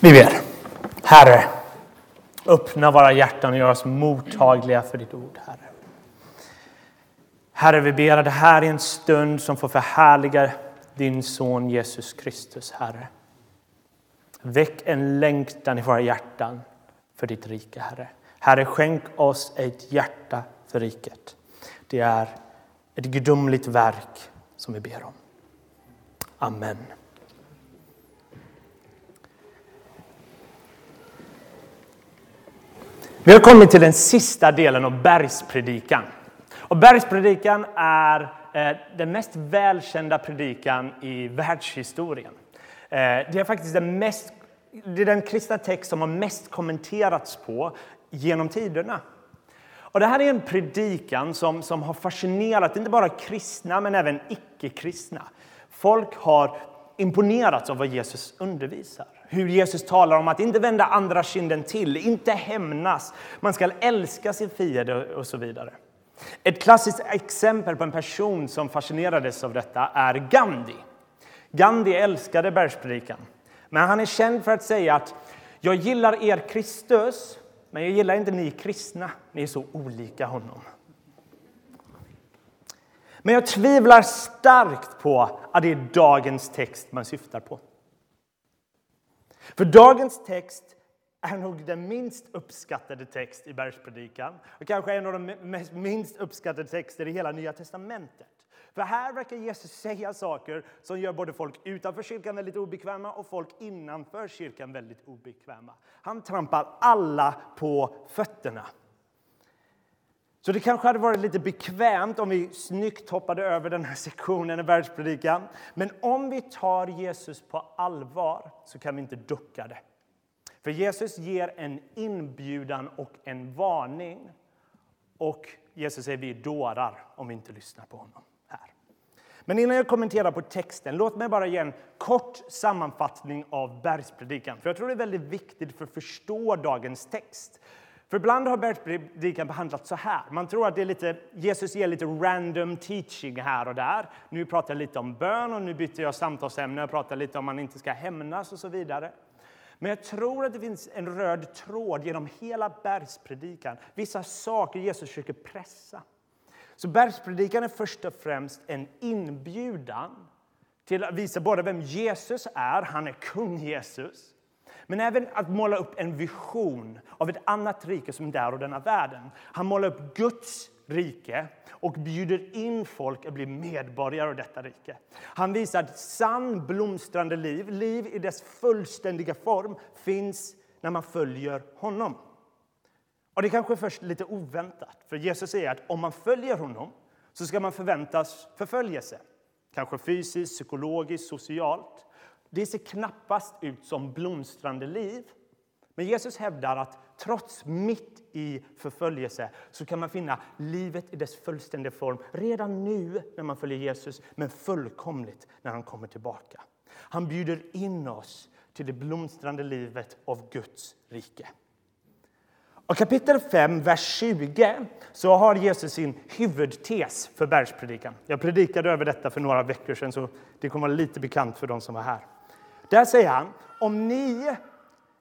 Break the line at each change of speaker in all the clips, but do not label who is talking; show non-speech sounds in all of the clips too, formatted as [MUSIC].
Vi ber. Herre, öppna våra hjärtan och gör oss mottagliga för ditt ord, Herre. Herre, vi ber att det här är en stund som får förhärliga din son Jesus Kristus, Herre. Väck en längtan i våra hjärtan för ditt rike, Herre. Herre, skänk oss ett hjärta för riket. Det är ett gudomligt verk som vi ber om. Amen. Vi har kommit till den sista delen av bergspredikan. Och bergspredikan är eh, den mest välkända predikan i världshistorien. Eh, det är faktiskt den, mest, det är den kristna text som har mest kommenterats på genom tiderna. Och det här är en predikan som, som har fascinerat inte bara kristna men även icke-kristna. Folk har imponerats av vad Jesus undervisar. Hur Jesus talar om att inte vända andra kinden till, inte hämnas, man ska älska sin fiende och så vidare. Ett klassiskt exempel på en person som fascinerades av detta är Gandhi. Gandhi älskade bergspredikan, men han är känd för att säga att jag gillar er Kristus, men jag gillar inte ni kristna. Ni är så olika honom. Men jag tvivlar starkt på att det är dagens text man syftar på. För dagens text är nog den minst uppskattade text i Bergspredikan och kanske en av de mest minst uppskattade texter i hela Nya testamentet. För här verkar Jesus säga saker som gör både folk utanför kyrkan väldigt obekväma och folk innanför kyrkan väldigt obekväma. Han trampar alla på fötterna. Så det kanske hade varit lite bekvämt om vi snyggt hoppade över den här sektionen i världspredikan. Men om vi tar Jesus på allvar så kan vi inte ducka det. För Jesus ger en inbjudan och en varning. Och Jesus säger vi är dårar om vi inte lyssnar på honom här. Men innan jag kommenterar på texten, låt mig bara ge en kort sammanfattning av bergspredikan. För jag tror det är väldigt viktigt för att förstå dagens text. För ibland har bergspredikan behandlats så här. Man tror att det är lite, Jesus ger lite random teaching här och där. Nu pratar jag lite om bön och nu byter jag samtalsämne och pratar lite om man inte ska hämnas och så vidare. Men jag tror att det finns en röd tråd genom hela bergspredikan. Vissa saker Jesus försöker pressa. Så bergspredikan är först och främst en inbjudan till att visa både vem Jesus är, han är kung Jesus, men även att måla upp en vision av ett annat rike som där och denna världen. Han målar upp Guds rike och bjuder in folk att bli medborgare av detta rike. Han visar att sann blomstrande liv, liv i dess fullständiga form, finns när man följer honom. Och Det är kanske först lite oväntat, för Jesus säger att om man följer honom så ska man förväntas förföljelse. Kanske fysiskt, psykologiskt, socialt. Det ser knappast ut som blomstrande liv. Men Jesus hävdar att trots mitt i förföljelse så kan man finna livet i dess fullständiga form redan nu när man följer Jesus, men fullkomligt när han kommer tillbaka. Han bjuder in oss till det blomstrande livet av Guds rike. Och kapitel 5, vers 20, så har Jesus sin huvudtes för bergspredikan. Jag predikade över detta för några veckor sedan, så det kommer vara lite bekant för de som var här. Där säger han, om ni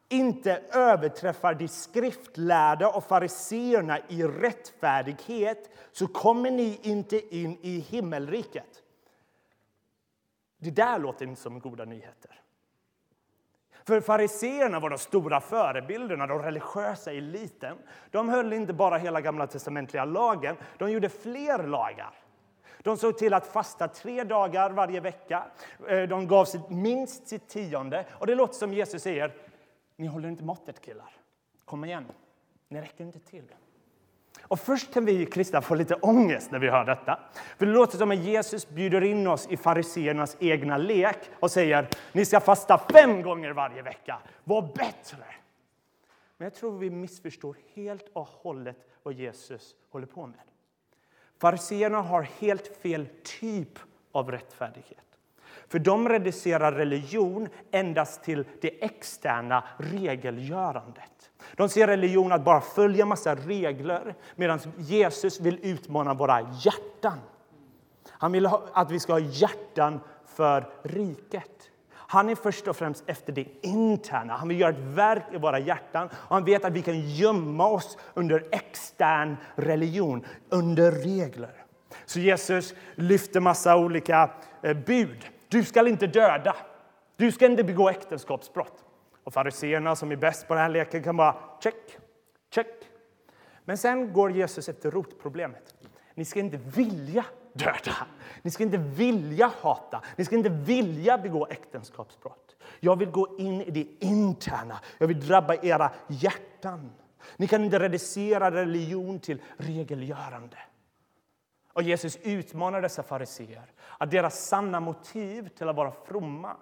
inte överträffar de skriftlärda och fariseerna i rättfärdighet så kommer ni inte in i himmelriket. Det där låter inte som goda nyheter. För fariseerna var de stora förebilderna, de religiösa eliten. De höll inte bara hela gamla testamentliga lagen, de gjorde fler lagar. De såg till att fasta tre dagar varje vecka. Eh, de gav sitt, minst sitt tionde. Och det låter som Jesus säger, ni håller inte måttet killar. Kom igen, ni räcker inte till. Och först kan vi kristna få lite ångest när vi hör detta. För det låter som att Jesus bjuder in oss i fariseernas egna lek och säger ni ska fasta fem gånger varje vecka. Var bättre! Men jag tror vi missförstår helt och hållet vad Jesus håller på med. Fariseerna har helt fel typ av rättfärdighet. För de reducerar religion endast till det externa regelgörandet. De ser religion att bara följa massa regler medan Jesus vill utmana våra hjärtan. Han vill att vi ska ha hjärtan för riket. Han är först och främst efter det interna. Han vill göra ett verk i våra hjärtan. Och han vet att vi kan gömma oss under extern religion, under regler. Så Jesus lyfter massa olika eh, bud. Du ska inte döda. Du ska inte begå äktenskapsbrott. Och fariseerna som är bäst på den här leken kan bara check, check. Men sen går Jesus efter rotproblemet. Ni ska inte vilja döda. Ni ska inte vilja hata. Ni ska inte vilja begå äktenskapsbrott. Jag vill gå in i det interna. Jag vill drabba era hjärtan. Ni kan inte reducera religion till regelgörande. Och Jesus utmanar dessa fariseer att deras sanna motiv till att vara fromma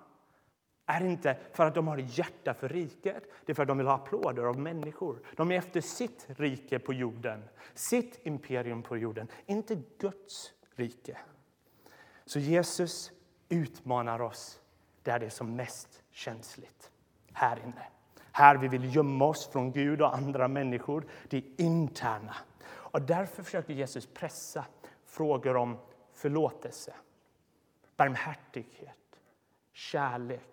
är inte för att de har hjärta för riket, det är för att de vill ha applåder av människor. De är efter sitt rike på jorden, sitt imperium på jorden, inte Guds rike. Så Jesus utmanar oss där det är som mest känsligt, här inne. Här vi vill gömma oss från Gud och andra människor, det interna. Och därför försöker Jesus pressa frågor om förlåtelse, barmhärtighet, kärlek.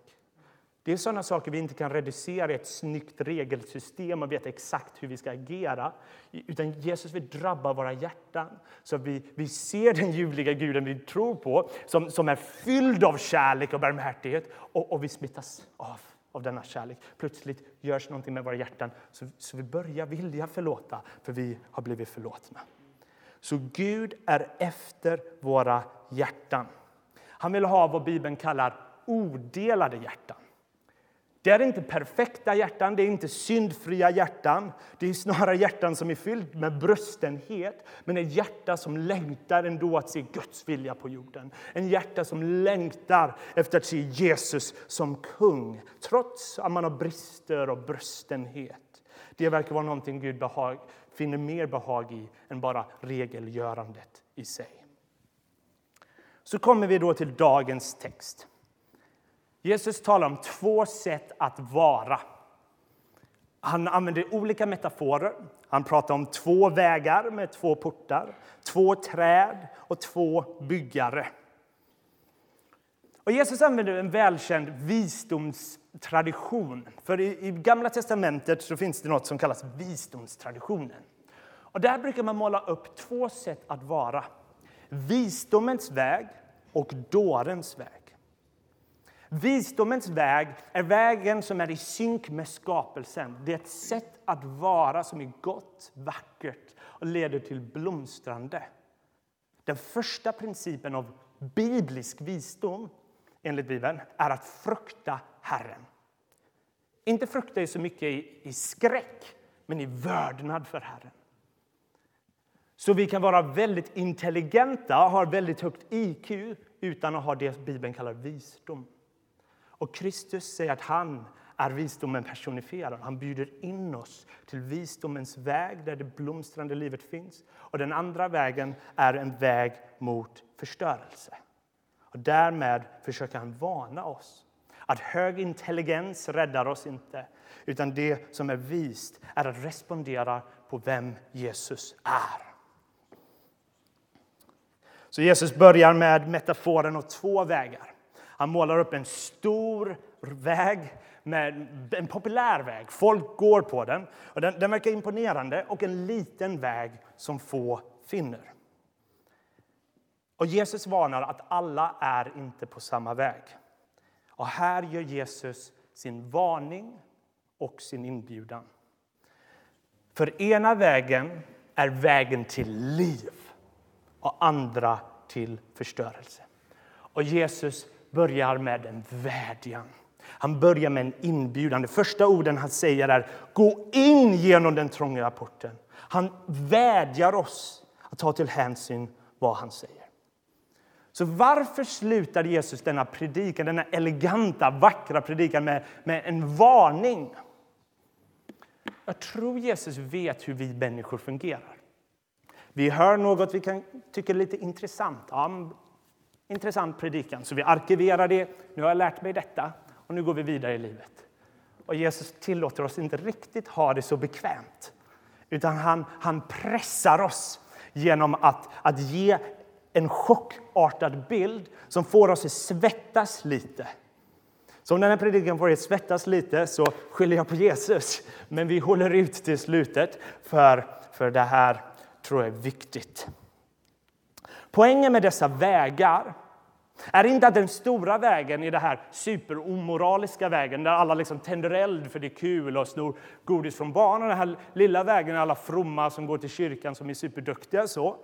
Det är sådana saker vi inte kan reducera i ett snyggt regelsystem och veta exakt hur vi ska agera. Utan Jesus vill drabba våra hjärtan så att vi, vi ser den ljuvliga guden vi tror på som, som är fylld av kärlek och barmhärtighet och, och vi smittas av av denna kärlek. Plötsligt görs någonting med våra hjärtan så, så vi börjar vilja förlåta för vi har blivit förlåtna. Så Gud är efter våra hjärtan. Han vill ha vad Bibeln kallar odelade hjärtan. Det är inte perfekta hjärtan, det är inte syndfria hjärtan. Det är snarare hjärtan som är fylld med bröstenhet, men ett hjärta som längtar ändå att se Guds vilja på jorden. En hjärta som längtar efter att se Jesus som kung, trots att man har brister och bröstenhet. Det verkar vara någonting Gud behag, finner mer behag i än bara regelgörandet i sig. Så kommer vi då till dagens text. Jesus talar om två sätt att vara. Han använder olika metaforer. Han pratar om två vägar med två portar, två träd och två byggare. Och Jesus använder en välkänd visdomstradition. För i, i Gamla testamentet så finns det något som kallas visdomstraditionen. Och där brukar man måla upp två sätt att vara. Visdomens väg och dårens väg. Visdomens väg är vägen som är i synk med skapelsen. Det är ett sätt att vara som är gott, vackert och leder till blomstrande. Den första principen av biblisk visdom, enligt Bibeln, är att frukta Herren. Inte frukta så mycket i, i skräck, men i vördnad för Herren. Så vi kan vara väldigt intelligenta och ha väldigt högt IQ utan att ha det Bibeln kallar visdom. Och Kristus säger att han är visdomen personifierad. Han bjuder in oss till visdomens väg där det blomstrande livet finns. Och den andra vägen är en väg mot förstörelse. Och därmed försöker han varna oss att hög intelligens räddar oss inte utan det som är vist är att respondera på vem Jesus är. Så Jesus börjar med metaforen och två vägar. Han målar upp en stor väg, med en populär väg. Folk går på den. Och den, den verkar imponerande. Och en liten väg som få finner. Och Jesus varnar att alla är inte på samma väg. Och här gör Jesus sin varning och sin inbjudan. För ena vägen är vägen till liv och andra till förstörelse. Och Jesus börjar med en vädjan. Han börjar med en inbjudan. De första orden han säger är gå in genom den trånga porten. Han vädjar oss att ta till hänsyn vad han säger. Så varför slutar Jesus denna predikan, denna eleganta, vackra predikan med, med en varning? Jag tror Jesus vet hur vi människor fungerar. Vi hör något vi kan tycka är lite intressant. Ja, intressant predikan, så vi arkiverar det. Nu har jag lärt mig detta och nu går vi vidare i livet. Och Jesus tillåter oss inte riktigt ha det så bekvämt, utan han, han pressar oss genom att, att ge en chockartad bild som får oss att svettas lite. Så om den här predikan får er svettas lite så skyller jag på Jesus. Men vi håller ut till slutet för, för det här tror jag är viktigt. Poängen med dessa vägar är inte att den stora vägen är den här superomoraliska vägen där alla liksom tänder eld för det är kul och snor godis från barnen Och den här lilla vägen är alla fromma som går till kyrkan som är superduktiga. Så.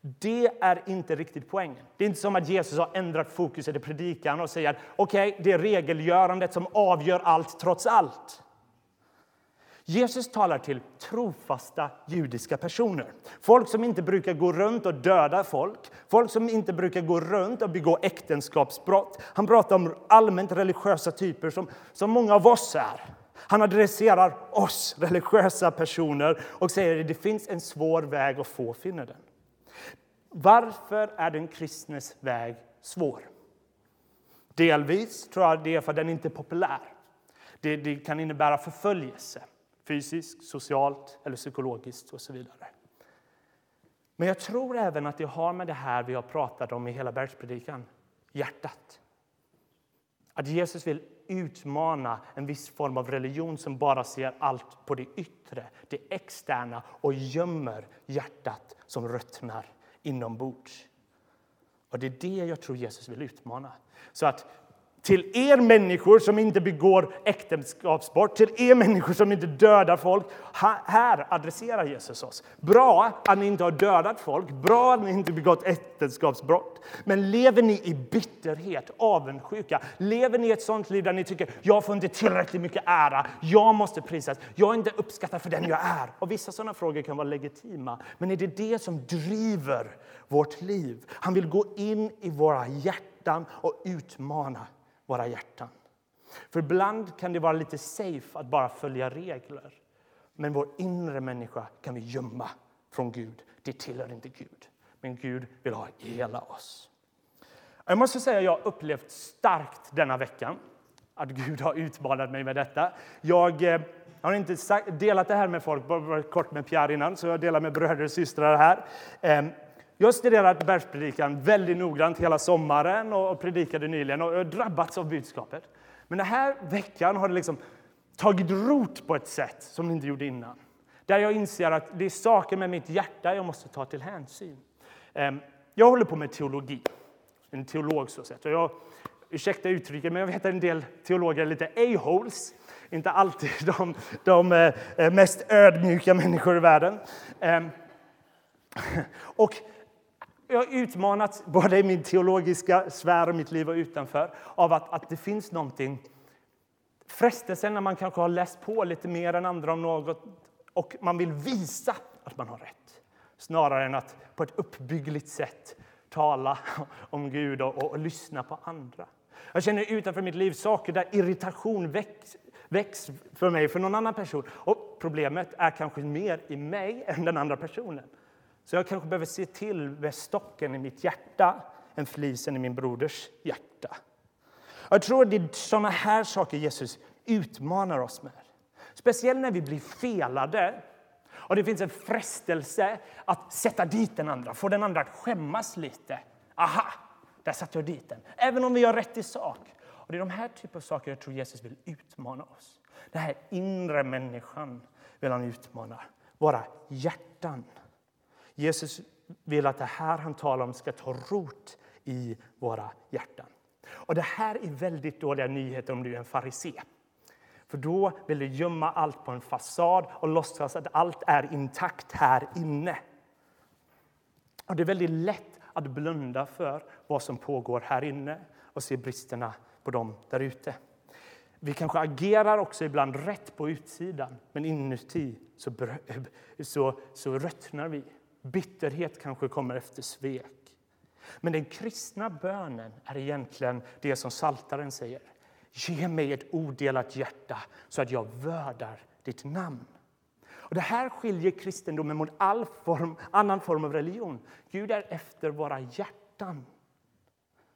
Det är inte riktigt poängen. Det är inte som att Jesus har ändrat fokus i predikan och säger okej, okay, det är regelgörandet som avgör allt trots allt. Jesus talar till trofasta judiska personer. Folk som inte brukar gå runt och döda folk, folk som inte brukar gå runt och begå äktenskapsbrott. Han pratar om allmänt religiösa typer som, som många av oss är. Han adresserar oss religiösa personer och säger att det finns en svår väg och få finner den. Varför är den kristnes väg svår? Delvis tror jag det är för att den inte är populär. Det, det kan innebära förföljelse fysiskt, socialt eller psykologiskt och så vidare. Men jag tror även att det har med det här vi har pratat om i hela bergspredikan, hjärtat. Att Jesus vill utmana en viss form av religion som bara ser allt på det yttre, det externa och gömmer hjärtat som ruttnar inombords. Och det är det jag tror Jesus vill utmana. Så att till er människor som inte begår äktenskapsbrott, till er människor som inte dödar folk. Här adresserar Jesus oss. Bra att ni inte har dödat folk, bra att ni inte begått äktenskapsbrott. Men lever ni i bitterhet, avundsjuka, lever ni i ett sånt liv där ni tycker jag får inte tillräckligt mycket ära, jag måste prisas, jag är inte uppskattad för den jag är. Och vissa sådana frågor kan vara legitima, men är det det som driver vårt liv? Han vill gå in i våra hjärtan och utmana våra hjärtan. För ibland kan det vara lite safe att bara följa regler. Men vår inre människa kan vi gömma från Gud. Det tillhör inte Gud. Men Gud vill ha hela oss. Jag måste säga att jag har upplevt starkt denna veckan att Gud har utmanat mig med detta. Jag eh, har inte delat det här med folk, bara kort med Pierre innan, så jag delar med bröder och systrar här. Ehm, jag har studerat bergspredikan väldigt noggrant hela sommaren och predikade nyligen och drabbats av budskapet. Men den här veckan har det liksom tagit rot på ett sätt som det inte gjorde innan. Där jag inser att det är saker med mitt hjärta jag måste ta till hänsyn. Ehm, jag håller på med teologi, en teolog så sett. Och jag, ursäkta uttrycket, men jag vet att en del teologer är lite a-holes. Inte alltid [LAUGHS] de, de eh, mest ödmjuka människor i världen. Ehm, och jag har utmanats, både i min teologiska sfär och mitt liv och utanför, av att, att det finns någonting Frestelsen när man kanske har läst på lite mer än andra om något och man vill visa att man har rätt snarare än att på ett uppbyggligt sätt tala om Gud och, och, och lyssna på andra. Jag känner utanför mitt liv saker där irritation väcks, väcks för mig, för någon annan person. Och problemet är kanske mer i mig än den andra personen. Så jag kanske behöver se till med stocken i mitt hjärta än flisen i min broders hjärta. Jag tror det är såna här saker Jesus utmanar oss med. Speciellt när vi blir felade och det finns en frestelse att sätta dit den andra, få den andra att skämmas lite. Aha, där satte jag dit den. Även om vi har rätt i sak. Och det är de här typen av saker jag tror Jesus vill utmana oss. Den här inre människan vill han utmana. Våra hjärtan. Jesus vill att det här han talar om ska ta rot i våra hjärtan. Och Det här är väldigt dåliga nyheter om du är en farisé. För då vill du gömma allt på en fasad och låtsas att allt är intakt här inne. Och Det är väldigt lätt att blunda för vad som pågår här inne och se bristerna på dem där ute. Vi kanske agerar också ibland rätt på utsidan, men inuti så, så, så ruttnar vi. Bitterhet kanske kommer efter svek. Men den kristna bönen är egentligen det som Saltaren säger. Ge mig ett odelat hjärta så att jag vördar ditt namn. Och det här skiljer kristendomen mot all form, annan form av religion. Gud är efter våra hjärtan.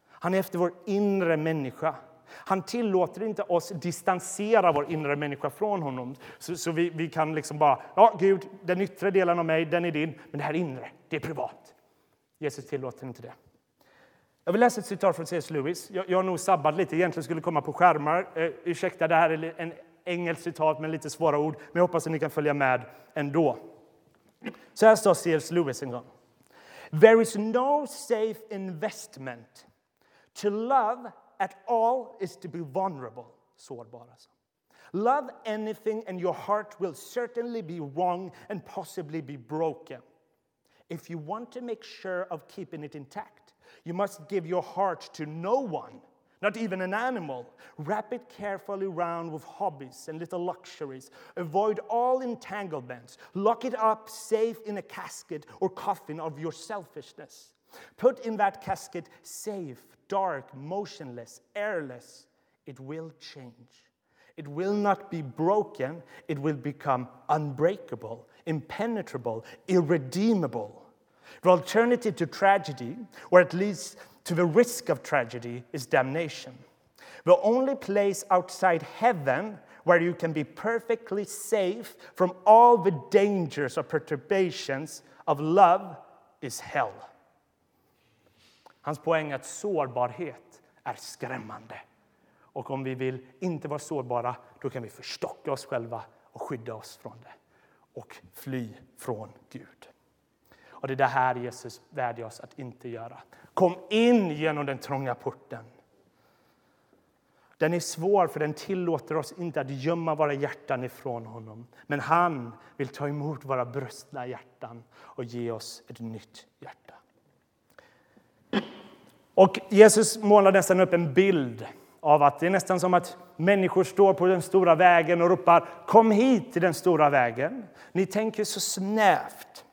Han är efter vår inre människa. Han tillåter inte oss distansera vår inre människa från honom. Så, så vi, vi, kan liksom bara, ja Gud, den yttre delen av mig, den är din, men det här inre, det är privat. Jesus tillåter inte det. Jag vill läsa ett citat från C.S. Lewis. Jag, jag har nog sabbat lite, egentligen skulle komma på skärmar. Eh, ursäkta, det här är en engelskt citat med lite svåra ord, men jag hoppas att ni kan följa med ändå. Så här sa C.S. Lewis en gång. There is no safe investment. To love at all is to be vulnerable. Sårbar alltså. Love anything and your heart will certainly be wrong and possibly be broken. If you want to make sure of keeping it intact, you must give your heart to no one, not even an animal. Wrap it carefully round with hobbies and little luxuries. Avoid all entanglements. Lock it up safe in a casket or coffin of your selfishness. Put in that casket safe, dark, motionless, airless. It will change. It will not be broken, it will become unbreakable, impenetrable, irredeemable. The alternative to tragedy, or at least to the risk of tragedy, is damnation. The only place outside heaven where you can be perfectly safe from all the dangers or perturbations of love is hell. Hans poäng är att sårbarhet är skrämmande. Och om vi vill inte vara sårbara, då kan vi förstocka oss själva och skydda oss från det och fly från Gud. Och det är det här Jesus vädjar oss att inte göra. Kom in genom den trånga porten. Den är svår, för den tillåter oss inte att gömma våra hjärtan ifrån honom. Men han vill ta emot våra brustna hjärtan och ge oss ett nytt hjärta. Och Jesus målar nästan upp en bild av att det är nästan som att människor står på den stora vägen och ropar Kom hit till den stora vägen. Ni tänker så snävt.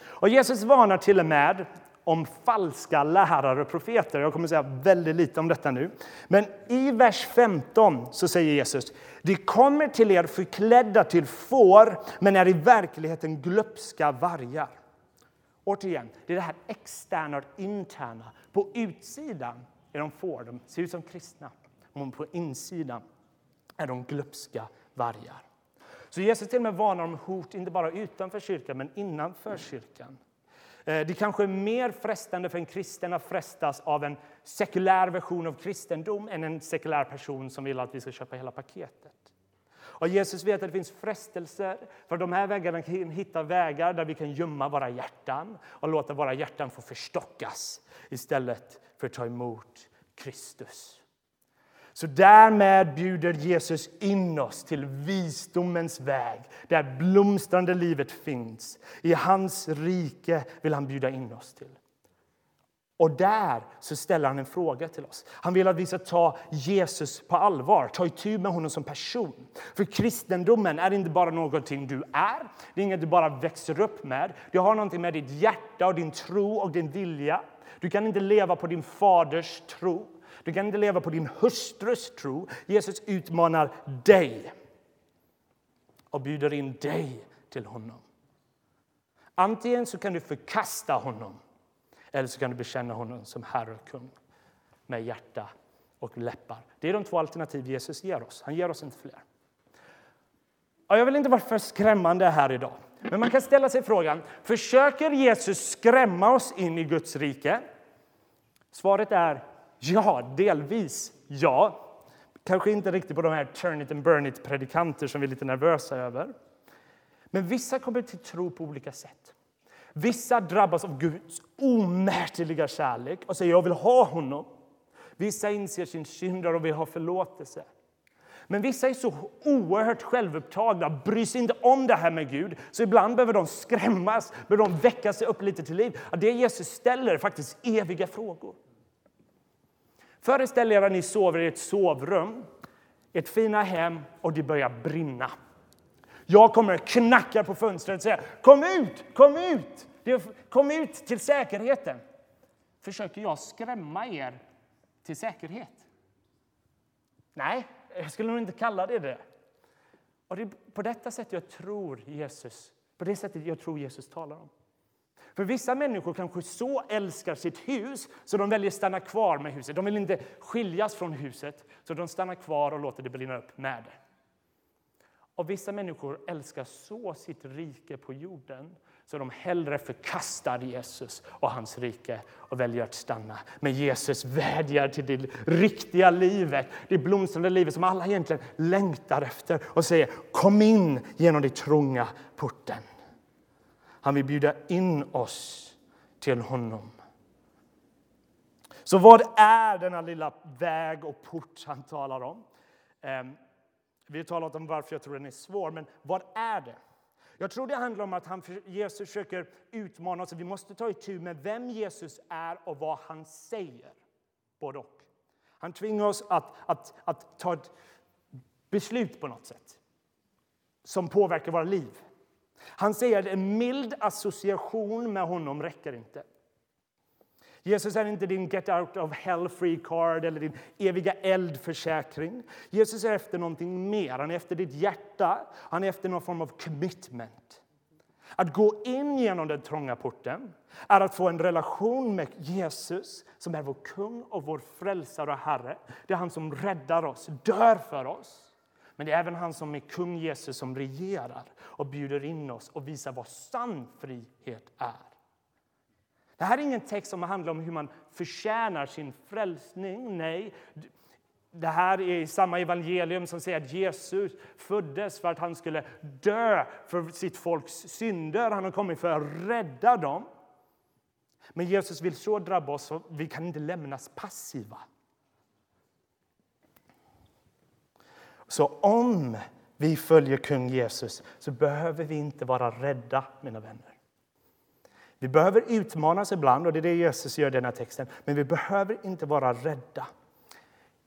Och Jesus varnar till och med om falska lärare och profeter. Jag kommer säga väldigt lite om detta nu. Men i vers 15 så säger Jesus De kommer till er förklädda till får men är i verkligheten glupska vargar. Återigen, det är det här externa och interna. På utsidan är de får, de ser ut som kristna. Men på insidan är de glupska vargar. Så Jesus till och med varnar om hot, inte bara utanför kyrkan, men innanför kyrkan. Eh, det kanske är mer frestande för en kristen att frestas av en sekulär version av kristendom än en sekulär person som vill att vi ska köpa hela paketet. Och Jesus vet att det finns frestelser, för de här vägarna kan hitta vägar där vi kan gömma våra hjärtan och låta våra hjärtan få förstockas istället för att ta emot Kristus. Så därmed bjuder Jesus in oss till visdomens väg, där blomstrande livet finns. I hans rike vill han bjuda in oss till. Och där så ställer han en fråga till oss. Han vill att vi ska ta Jesus på allvar, ta itu med honom som person. För kristendomen är inte bara någonting du är, det är inget du bara växer upp med. Det har någonting med ditt hjärta och din tro och din vilja. Du kan inte leva på din faders tro. Du kan inte leva på din hustrus tro. Jesus utmanar dig och bjuder in dig till honom. Antingen så kan du förkasta honom eller så kan du bekänna honom som Herre och kung med hjärta och läppar. Det är de två alternativ Jesus ger oss. Han ger oss inte fler. jag vill inte vara för skrämmande här idag, men man kan ställa sig frågan, försöker Jesus skrämma oss in i Guds rike? Svaret är Ja, delvis ja. Kanske inte riktigt på de här turn it and burn it-predikanter som vi är lite nervösa över. Men vissa kommer till tro på olika sätt. Vissa drabbas av Guds omätliga kärlek och säger jag vill ha honom. Vissa inser sin synder och vill ha förlåtelse. Men vissa är så oerhört självupptagna, bryr sig inte om det här med Gud. Så ibland behöver de skrämmas, behöver de väcka sig upp lite till liv. Det Jesus ställer är faktiskt eviga frågor. Föreställ er att ni sover i ett sovrum, ett fina hem och det börjar brinna. Jag kommer knacka på fönstret och säga kom ut, kom ut, kom ut till säkerheten. Försöker jag skrämma er till säkerhet? Nej, jag skulle nog inte kalla det det. Och det är på detta sätt jag tror Jesus, på det sättet jag tror Jesus talar om. För vissa människor kanske så älskar sitt hus så de väljer att stanna kvar med huset. De vill inte skiljas från huset, så de stannar kvar och låter det brinna upp med det. Och vissa människor älskar så sitt rike på jorden så de hellre förkastar Jesus och hans rike och väljer att stanna. Men Jesus vädjar till det riktiga livet, det blomstrande livet som alla egentligen längtar efter och säger kom in genom den trånga porten. Han vill bjuda in oss till honom. Så vad är denna lilla väg och port han talar om? Ehm, vi har talat om varför jag tror den är svår, men vad är det? Jag tror det handlar om att han, Jesus försöker utmana oss. Vi måste ta itu med vem Jesus är och vad han säger. Både och. Han tvingar oss att, att, att ta ett beslut på något sätt som påverkar våra liv. Han säger att en mild association med honom räcker inte. Jesus är inte din get out of hell free card eller din eviga eldförsäkring. Jesus är efter någonting mer. Han är efter ditt hjärta. Han är efter någon form av commitment. Att gå in genom den trånga porten är att få en relation med Jesus som är vår kung och vår frälsare och Herre. Det är han som räddar oss, dör för oss. Men det är även han som är kung Jesus som regerar och bjuder in oss och visar vad sann frihet är. Det här är ingen text som handlar om hur man förtjänar sin frälsning. Nej, det här är samma evangelium som säger att Jesus föddes för att han skulle dö för sitt folks synder. Han har kommit för att rädda dem. Men Jesus vill så drabba oss att vi kan inte lämnas passiva. Så om vi följer kung Jesus så behöver vi inte vara rädda, mina vänner. Vi behöver utmanas ibland, och det är det Jesus gör i den här texten, men vi behöver inte vara rädda.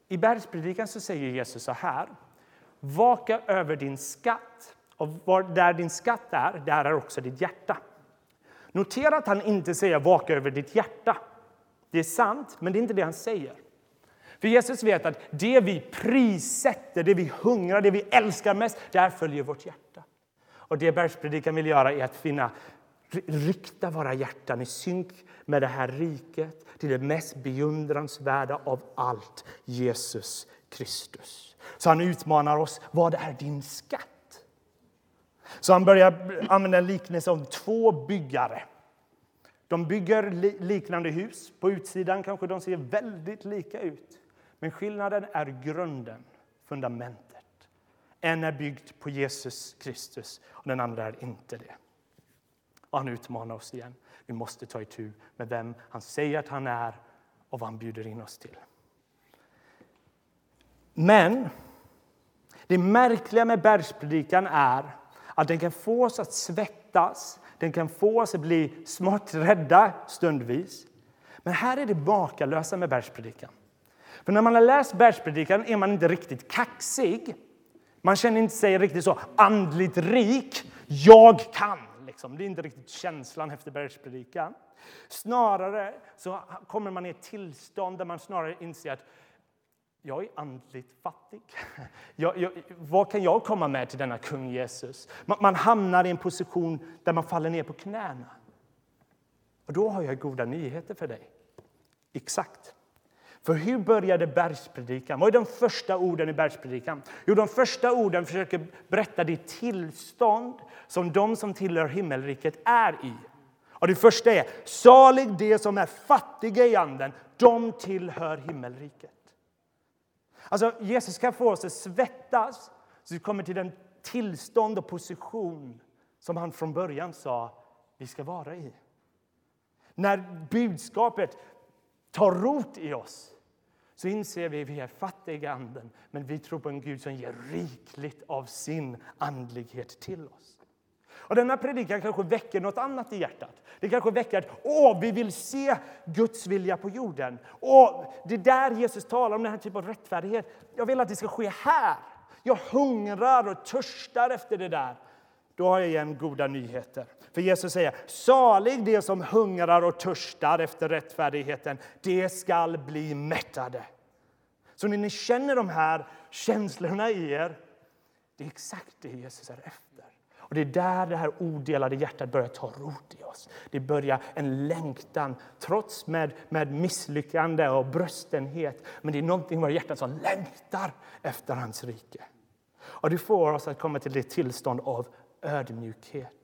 I bergspredikan så säger Jesus så här. Vaka över din skatt, och var, där din skatt är, där är också ditt hjärta. Notera att han inte säger vaka över ditt hjärta. Det är sant, men det är inte det han säger. För Jesus vet att det vi prissätter, det vi hungrar, det vi älskar mest, där följer vårt hjärta. Och det bergspredikan vill göra är att finna rikta våra hjärtan i synk med det här riket till det mest beundransvärda av allt, Jesus Kristus. Så han utmanar oss. Vad är din skatt? Så han börjar använda en liknelse om två byggare. De bygger liknande hus. På utsidan kanske de ser väldigt lika ut. Men skillnaden är grunden, fundamentet. En är byggd på Jesus Kristus och den andra är inte det. Och han utmanar oss igen. Vi måste ta itu med vem han säger att han är och vad han bjuder in oss till. Men det märkliga med bergspredikan är att den kan få oss att svettas, den kan få oss att bli smått rädda stundvis. Men här är det makalösa med bergspredikan. För när man har läst bergspredikan är man inte riktigt kaxig. Man känner inte sig riktigt så andligt rik. Jag kan! Liksom. Det är inte riktigt känslan efter bergspredikan. Snarare så kommer man i ett tillstånd där man snarare inser att jag är andligt fattig. [LAUGHS] Jag, jag, vad kan jag komma med till denna kung Jesus? Man, man, hamnar i en position där man faller ner på knäna. Och då har jag goda nyheter för dig. Exakt. För hur började bergspredikan? Vad är de första orden i bergspredikan? Jo, de första orden försöker berätta det tillstånd som de som tillhör himmelriket är i. Och det första är salig de som är fattiga i anden, de tillhör himmelriket. Alltså, Jesus kan få oss att svettas så vi kommer till den tillstånd och position som han från början sa vi ska vara i. När budskapet tar rot i oss så inser vi att vi är fattiga i anden men vi tror på en Gud som ger rikligt av sin andlighet till oss. Och denna predikan kanske väcker något annat i hjärtat. Det kanske väcker att åh, vi vill se Guds vilja på jorden. Åh, det är där Jesus talar om den här typen av rättfärdighet. Jag vill att det ska ske här. Jag hungrar och törstar efter det där. Då har jag igen goda nyheter. För Jesus säger, salig de som hungrar och törstar efter rättfärdigheten, det skall bli mättade. Så när ni känner de här känslorna i er, det är exakt det Jesus är efter. Och Det är där det här odelade hjärtat börjar ta rot i oss. Det börjar en längtan, trots med, med misslyckande och bröstenhet. Men det är någonting i våra hjärtan som längtar efter hans rike. Och Det får oss att komma till det tillstånd av ödmjukhet.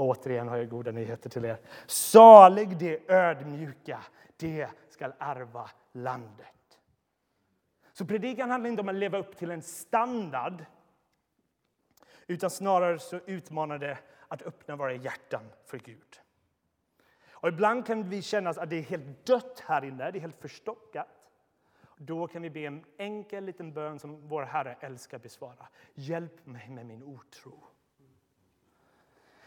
Och återigen har jag goda nyheter till er. Salig det ödmjuka, det ska ärva landet. Så predikan handlar inte om att leva upp till en standard utan snarare så utmanar det att öppna våra hjärtan för Gud. Och ibland kan vi känna att det är helt dött här inne, det är helt förstockat. Då kan vi be en enkel liten bön som vår Herre älskar besvara. Hjälp mig med min otro.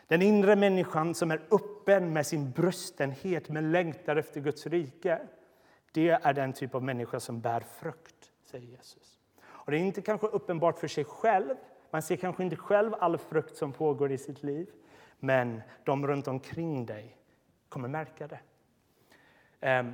Den inre människan som är öppen med sin bröstenhet men längtar efter Guds rike. Det är den typ av människa som bär frukt, säger Jesus. Och det är inte kanske uppenbart för sig själv. Man ser kanske inte själv all frukt som pågår i sitt liv. Men de runt omkring dig kommer märka det. Ehm,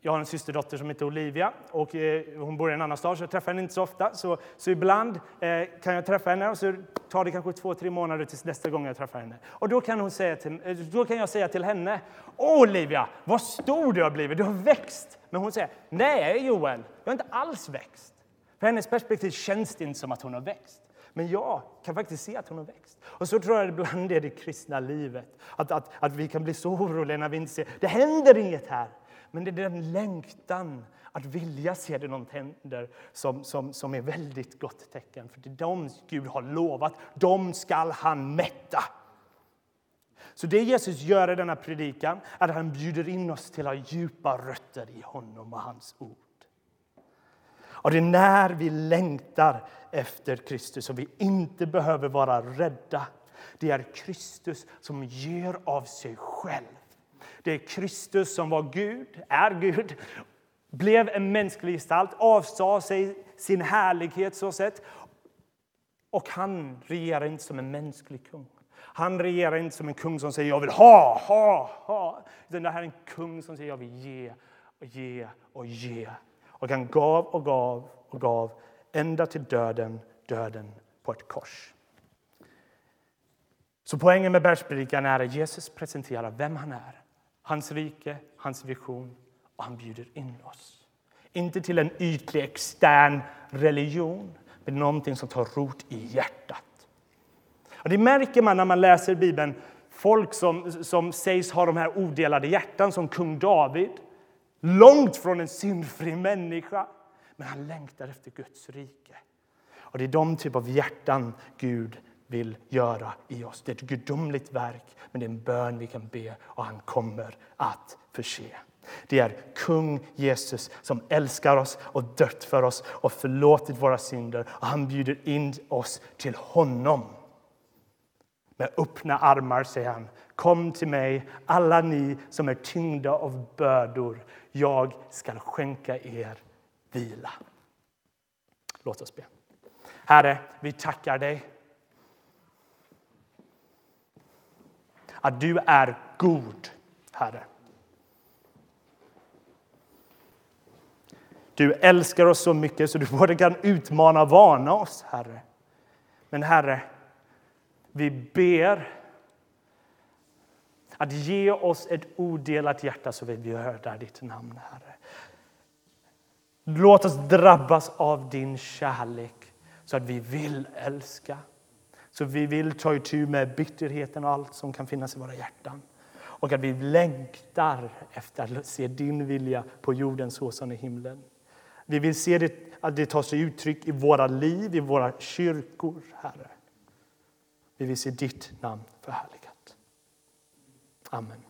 jag har en systerdotter som heter Olivia och eh, hon bor i en annan stad så jag träffar henne inte så ofta. Så, så ibland eh, kan jag träffa henne och så tar det kanske två, tre månader tills nästa gång jag träffar henne. Och då kan, hon säga till, eh, då kan jag säga till henne, Åh Olivia, vad stor du har blivit, du har växt. Men hon säger, nej Joel, jag har inte alls växt. För hennes perspektiv känns det inte som att hon har växt. Men jag kan faktiskt se att hon har växt. Och så tror jag ibland det är det kristna livet. Att, att, att vi kan bli så oroliga när vi inte ser, det händer inget här. Men det är den längtan att vilja se det något händer som, som, som är väldigt gott tecken. För det är de Gud har lovat, de skall han mätta. Så det Jesus gör i denna predikan är att han bjuder in oss till att ha djupa rötter i honom och hans ord. Och det är när vi längtar efter Kristus som vi inte behöver vara rädda. Det är Kristus som ger av sig själv. Det Kristus som var Gud, är Gud, blev en mänsklig gestalt, avsade sig sin härlighet så sett. Och han regerar inte som en mänsklig kung. Han regerar inte som en kung som säger jag vill ha, ha, ha. Utan det här är en kung som säger jag vill ge och ge och ge. Och han gav och gav och gav ända till döden, döden på ett kors. Så poängen med bergspredikan är att Jesus presenterar vem han är, hans rike, hans vision och han bjuder in oss. Inte till en ytlig extern religion, men någonting som tar rot i hjärtat. Och det märker man när man läser Bibeln. Folk som, som sägs ha de här odelade hjärtan, som kung David. Långt från en syndfri människa, men han längtar efter Guds rike. Och Det är de typ av hjärtan Gud vill göra i oss. Det är ett gudomligt verk, men det är en bön vi kan be och han kommer att förse. Det är kung Jesus som älskar oss och dött för oss och förlåtit våra synder. Och han bjuder in oss till honom. Med öppna armar säger han, kom till mig alla ni som är tyngda av bördor. Jag ska skänka er vila. Låt oss be. Herre, vi tackar dig att du är god, Herre. Du älskar oss så mycket så du både kan utmana och varna oss, Herre. Men Herre, vi ber att ge oss ett odelat hjärta så vi höra ditt namn, Herre. Låt oss drabbas av din kärlek så att vi vill älska. Så vi vill ta itu med bitterheten och allt som kan finnas i våra hjärtan. Och att vi längtar efter att se din vilja på jorden så som i himlen. Vi vill se det, att det tar sig uttryck i våra liv, i våra kyrkor, Herre. Vi vill se ditt namn förhärligat. Amen.